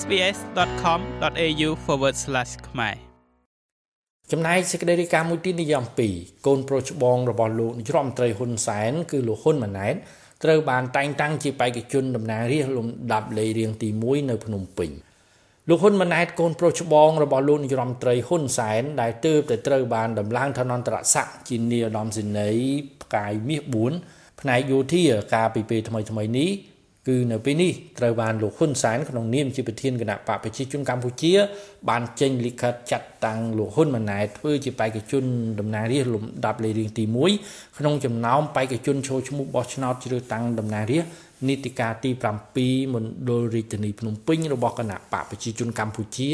sbs.com.au/ ខ្មែរចំណែកសេចក្តីរាយការណ៍មួយទៀតនិយាយអំពីកូនប្រុសច្បងរបស់លោកនាយរដ្ឋមន្ត្រីហ៊ុនសែនគឺលោកហ៊ុនម៉ាណែតត្រូវបានតែងតាំងជាបេក្ខជនតំណាងរាស្ត្រលំដាប់លេខរៀងទី1នៅភ្នំពេញលោកហ៊ុនម៉ាណែតកូនប្រុសច្បងរបស់លោកនាយរដ្ឋមន្ត្រីហ៊ុនសែនដែលទើបតែត្រូវបានដំឡើងឋានន្តរស័ក្តិជានាយឧត្តមសេនីយ៍ផ្កាយមាស4ផ្នែកយោធាកាលពីពេលថ្មីថ្មីនេះ គឺនៅពេលនេះត្រូវបានលោកហ៊ុនសែនក្នុងនាមជាប្រធានគណៈបកប្រជាជនកម្ពុជា បានចេញលិខិតចាត់តាំងលោកហ៊ុនម៉ាណែតធ្វើជាបេក្ខជនតំណាងរាស្ត្រលំដាប់លេខរៀងទី1ក្នុងចំណោមបេក្ខជនចូលឈ្មោះបោះឆ្នោតជ្រើសតាំងតំណាងរាស្ត្រនីតិកាលទី7មណ្ឌលរាជធានីភ្នំពេញរបស់គណៈបកប្រជាជនកម្ពុជា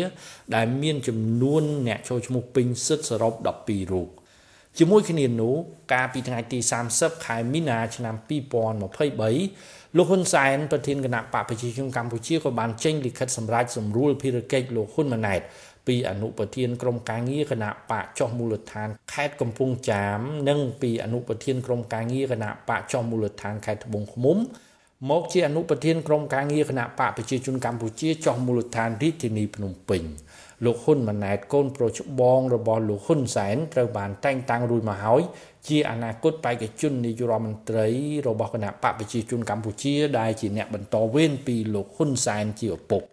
ដែលមានចំនួនអ្នកចូលឈ្មោះពេញសិទ្ធសរុប12រូប ជាមួយគ្នានោះកាលពីថ្ងៃទី30ខែមីនាឆ្នាំ2023លោកហ៊ុនសែនប្រធានគណៈបកប្រជាជនកម្ពុជាក៏បានចេញលិខិតសម្រេចសម្រួលភារកិច្ចលោកហ៊ុនម៉ាណែតពីអនុប្រធានក្រុមការងារគណៈបកចុះមូលដ្ឋានខេត្តកំពង់ចាម និងពីអនុប្រធានក្រុមការងារគណៈបកចុះមូលដ្ឋានខេត្តត្បូងឃ្មុំ មកជាអនុប្រធានក្រុមការងារគណៈបកប្រជាជនកម្ពុជាចុះមូលដ្ឋានរាជធានីភ្នំពេញលោកហ៊ុនម៉ាណែតកូនប្រុសច្បងរបស់លោកហ៊ុនសែនត្រូវបានតែងតាំងរួចមកហើយជាអនាគតបេក្ខជននាយករដ្ឋមន្ត្រីរបស់គណៈបកប្រជាជនកម្ពុជាដែលជាអ្នកបន្តវេនពីលោកហ៊ុនសែនជាឪពុក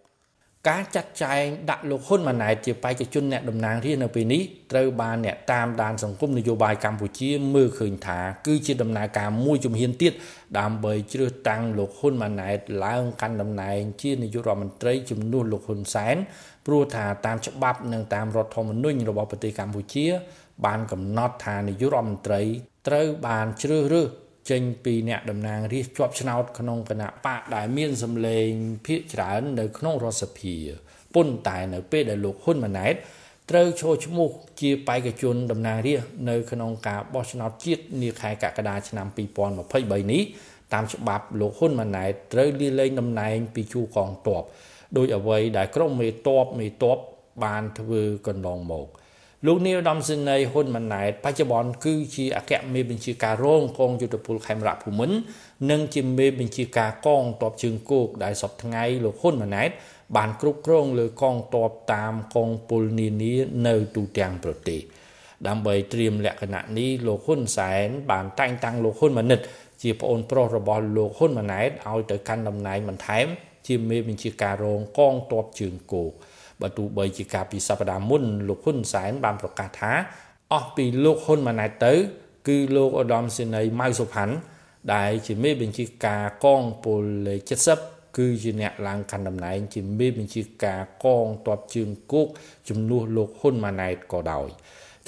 ការចាត់ចែងដាក់លោកហ៊ុនម៉ាណែតជាបេក្ខជនអ្នកតំណាងរាស្ត្រនៅពេលនេះត្រូវបានអ្នកតាមដានសង្គមនយោបាយកម្ពុជាមើលឃើញថាគឺជាដំណើរការមួយជំហានទៀតដើម្បីជ្រើសតាំងលោកហ៊ុនម៉ាណែតឡើងកាន់តំណែងជានាយករដ្ឋមន្ត្រីជំនួសលោកហ៊ុនសែនព្រោះថាតាមច្បាប់និងតាមរដ្ឋធម្មនុញ្ញរបស់ប្រទេសកម្ពុជា បានកំណត់ថានាយករដ្ឋមន្ត្រីត្រូវបានជ្រើសរើស ចេញពីអ្នកតំណាងរាស្ត្រជាប់ឆ្នោតក្នុងគណៈបកដែលមានសម្លេងភាគច្រើននៅក្នុងរដ្ឋសភាប៉ុន្តែនៅពេលដែលលោកហ៊ុនម៉ាណែតត្រូវចូលឈ្មោះជាបេក្ខជនតំណាងរាស្ត្រនៅក្នុងការបោះឆ្នោតជាតិនាខែកក្កដាឆ្នាំ2023នេះតាមច្បាប់លោកហ៊ុនម៉ាណែតត្រូវលាលែងតំណែងពីជួរកងទ័ពដោយអ្វីដែលក្រុមមេតបមេតបបានធ្វើកន្លងមក លោកនាយឧត្តមសេនីយ៍ហ៊ុនម៉ាណែតបច្ចុប្បន្នគឺជាអគ្គមេបញ្ជាការរងកងយុទ្ធពលខេមរៈភូមិន្ទនិងជាមេបញ្ជាការកងទ័ពជើងគោកដែលសពថ្ងៃលោកហ៊ុនម៉ាណែតបានគ្រប់គ្រងលើកងទ័ពតាមកងពលនានានៅទូទាំងប្រទេសដើម្បីត្រៀមលក្ខណៈនេះលោកហ៊ុនសែនបានតែងតាំងលោកហ៊ុនម៉ាណិត ជាប្អូនប្រុសរបស់លោកហ៊ុនម៉ាណែតឲ្យទៅកាន់តំណែងបន្ថែម ជាមេបញ្ជាការរងកងទ័ពជើងគោក បើទោះបីជាការពីសប្តាហ៍មុនលោកហ៊ុនសែនបានប្រកាសថាអស់ពីលោកហ៊ុនម៉ាណែតទៅ គឺលោកឧត្តមសេនីយ៍ម៉ៅសុផាន់ដែលជាមេបញ្ជាការកងពលលេខ70គឺជាអ្នកឡើងកាន់តំណែងជាមេបញ្ជាការកងទ័ពជើងគោកជំនួសលោកហ៊ុនម៉ាណែតក៏ដោយ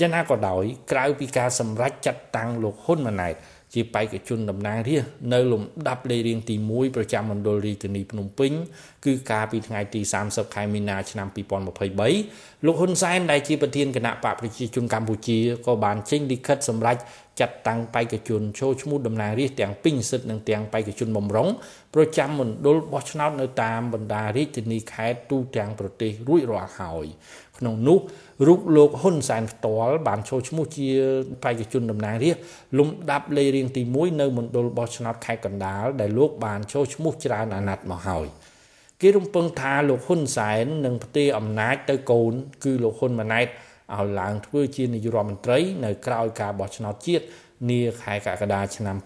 យ៉ាងណាក៏ដោយក្រៅពីការសម្រេចចាត់តាំងលោកហ៊ុនម៉ាណែត ជាបេក្ខជនតំណាងរាស្ត្រនៅលំដាប់លេខរៀងទី1ប្រចាំមណ្ឌលរាជធានីភ្នំពេញគឺកាលពីថ្ងៃទី30ខែមីនាឆ្នាំ2023លោកហ៊ុនសែនដែលជាប្រធានគណៈបកប្រជាជនកម្ពុជាក៏បានចេញលិខិតសម្រេចចាត់តាំងបេក្ខជនចូលឈ្មោះតំណាងរាស្ត្រទាំងពេញសិទ្ធិនិងទាំងបេក្ខជនបំរុងប្រចាំមណ្ឌលបោះឆ្នោតនៅតាមបណ្ដារាជធានីខេត្តទូទាំងប្រទេសរួចរាល់ហើយក្នុងនោះរូបលោកហ៊ុនសែនផ្ទាល់បានចូលឈ្មោះជាបេក្ខជនតំណាងរាស្ត្រលំដាប់លេខរៀងទី1នៅមណ្ឌលបោះឆ្នោតខេត្តកណ្ដាលដែលលោកបានចូលឈ្មោះច្រើនអាណត្តិមកហើយគេរំពឹងថាលោកហ៊ុនសែននឹងផ្ទេរអំណាចទៅកូន គឺលោកហ៊ុនម៉ាណែត ឲ្យឡើងធ្វើជានាយករដ្ឋមន្ត្រីនៅក្រៅការបោះឆ្នោតជាតិនាខែកក្កដាឆ្នាំ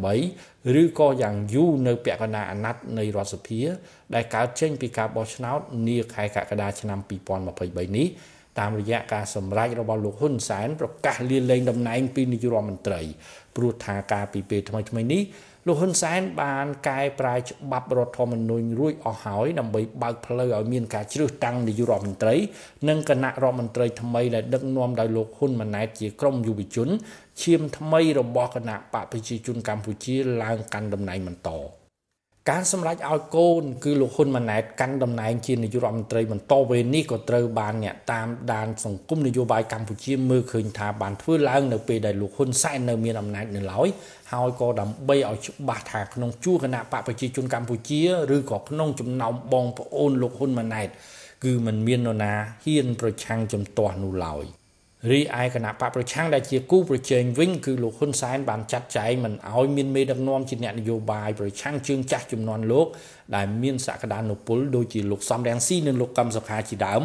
2023ឬក៏យ៉ាងយូរនៅពាក់កណ្ដាលអាណត្តិនៃរដ្ឋសភា ដែលកើតចេញពីការបោះឆ្នោតនាខែកក្កដាឆ្នាំ2023នេះតាមរយៈការសម្រេចរបស់លោកហ៊ុនសែនប្រកាសលាលែងតំណែងពីនាយករដ្ឋមន្ត្រីព្រោះថាការពីពេលថ្មីៗនេះ លោកហ៊ុនសែនបានកែប្រែច្បាប់រដ្ឋធម្មនុញ្ញរួចអស់ហើយដើម្បីបើកផ្លូវឲ្យមានការជ្រើសតាំងនាយករដ្ឋមន្ត្រីនិងគណៈរដ្ឋមន្ត្រីថ្មីដែលដឹកនាំដោយលោកហ៊ុនម៉ាណែតជាក្រុមយុវជនឈាមថ្មីរបស់គណៈបកប្រជាជនកម្ពុជាឡើងកាន់តំណែងបន្ត ការសម្រេចឲ្យកូនគឺលោកហ៊ុនម៉ាណែតកាន់តំណែងជានាយករដ្ឋមន្ត្រីបន្តវេននេះក៏ត្រូវបានអ្នកតាមដានសង្គមនយោបាយកម្ពុជាមើលឃើញថាបានធ្វើឡើងនៅពេលដែលលោកហ៊ុនសែននៅមានអំណាចនៅឡើយហើយក៏ដើម្បីឲ្យច្បាស់ថាក្នុងជួរគណៈបកប្រជាជនកម្ពុជាឬក៏ក្នុងចំណោមបងប្អូនលោកហ៊ុនម៉ាណែតគឺมันមាននរណាហ៊ានប្រឆាំងជំទាស់នោះឡើយ រីឯគណៈបកប្រឆាំងដែលជាគូប្រជែងវិញគឺលោកហ៊ុនសែនបានចាត់ចែងមិនឲ្យមានមេដឹកនាំជាអ្នកនយោបាយប្រឆាំងជើងចាស់ចំនួនលោកដែលមានសក្តានុពលដូចជាលោកសំរងស៊ីនិងលោកកឹមសុខាជាដើម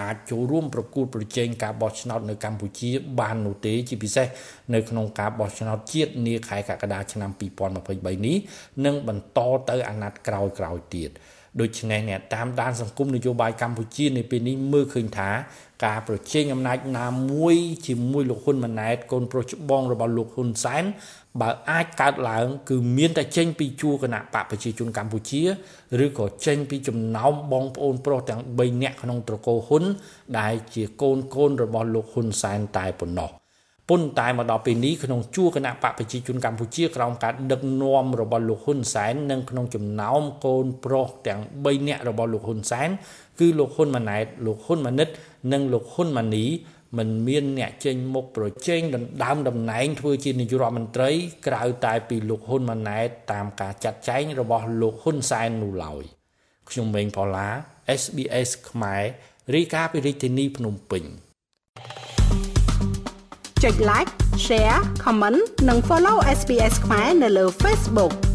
អាចចូលរួមប្រគួតប្រជែងការបោះឆ្នោតនៅកម្ពុជាបាននោះទេជាពិសេសនៅក្នុងការបោះឆ្នោតជាតិនាខែកក្កដាឆ្នាំ2023នេះនិងបន្តទៅអាណត្តិក្រោយៗទៀតដូច្នេះអ្នកតាមដានសង្គមនយោបាយកម្ពុជានៅពេលនេះមើលឃើញថា ការប្រជែងអំណាចណាមួយជាមួយលោកហ៊ុនម៉ាណែតកូនប្រុសច្បងរបស់លោកហ៊ុនសែនបើអាចកើតឡើង គឺមានតែចេញពីជួរគណៈបកប្រជាជនកម្ពុជាឬក៏ចេញពីចំណោមបងប្អូនប្រុសទាំង3នាក់ក្នុងត្រកូលហ៊ុន ដែលជាកូនកូនរបស់លោកហ៊ុនសែនតែប៉ុណ្ណោះប៉ុន្តែមកដល់ពេលនេះក្នុងជួរគណៈបកប្រជាជនកម្ពុជាក្រោមការដឹកនាំរបស់លោកហ៊ុនសែននិងក្នុងចំណោមកូនប្រុសទាំង3នាក់របស់លោកហ៊ុនសែនគឺលោកហ៊ុនម៉ាណែតលោកហ៊ុនម៉ាណិត និងលោកហ៊ុនម៉ាណីមិនមានអ្នកចេញមុខប្រជែងដណ្ដើមតំណែងធ្វើជានាយករដ្ឋមន្ត្រីក្រៅតែពីលោកហ៊ុនម៉ាណែតតាមការចាត់ចែងរបស់លោកហ៊ុនសែននោះឡើយខ្ញុំម៉េងផល្លា SBS ខ្មែររាយការណ៍ពីរាជធានីភ្នំពេញចុច like share comment និង follow SBS ខ្មែរនៅលើ Facebook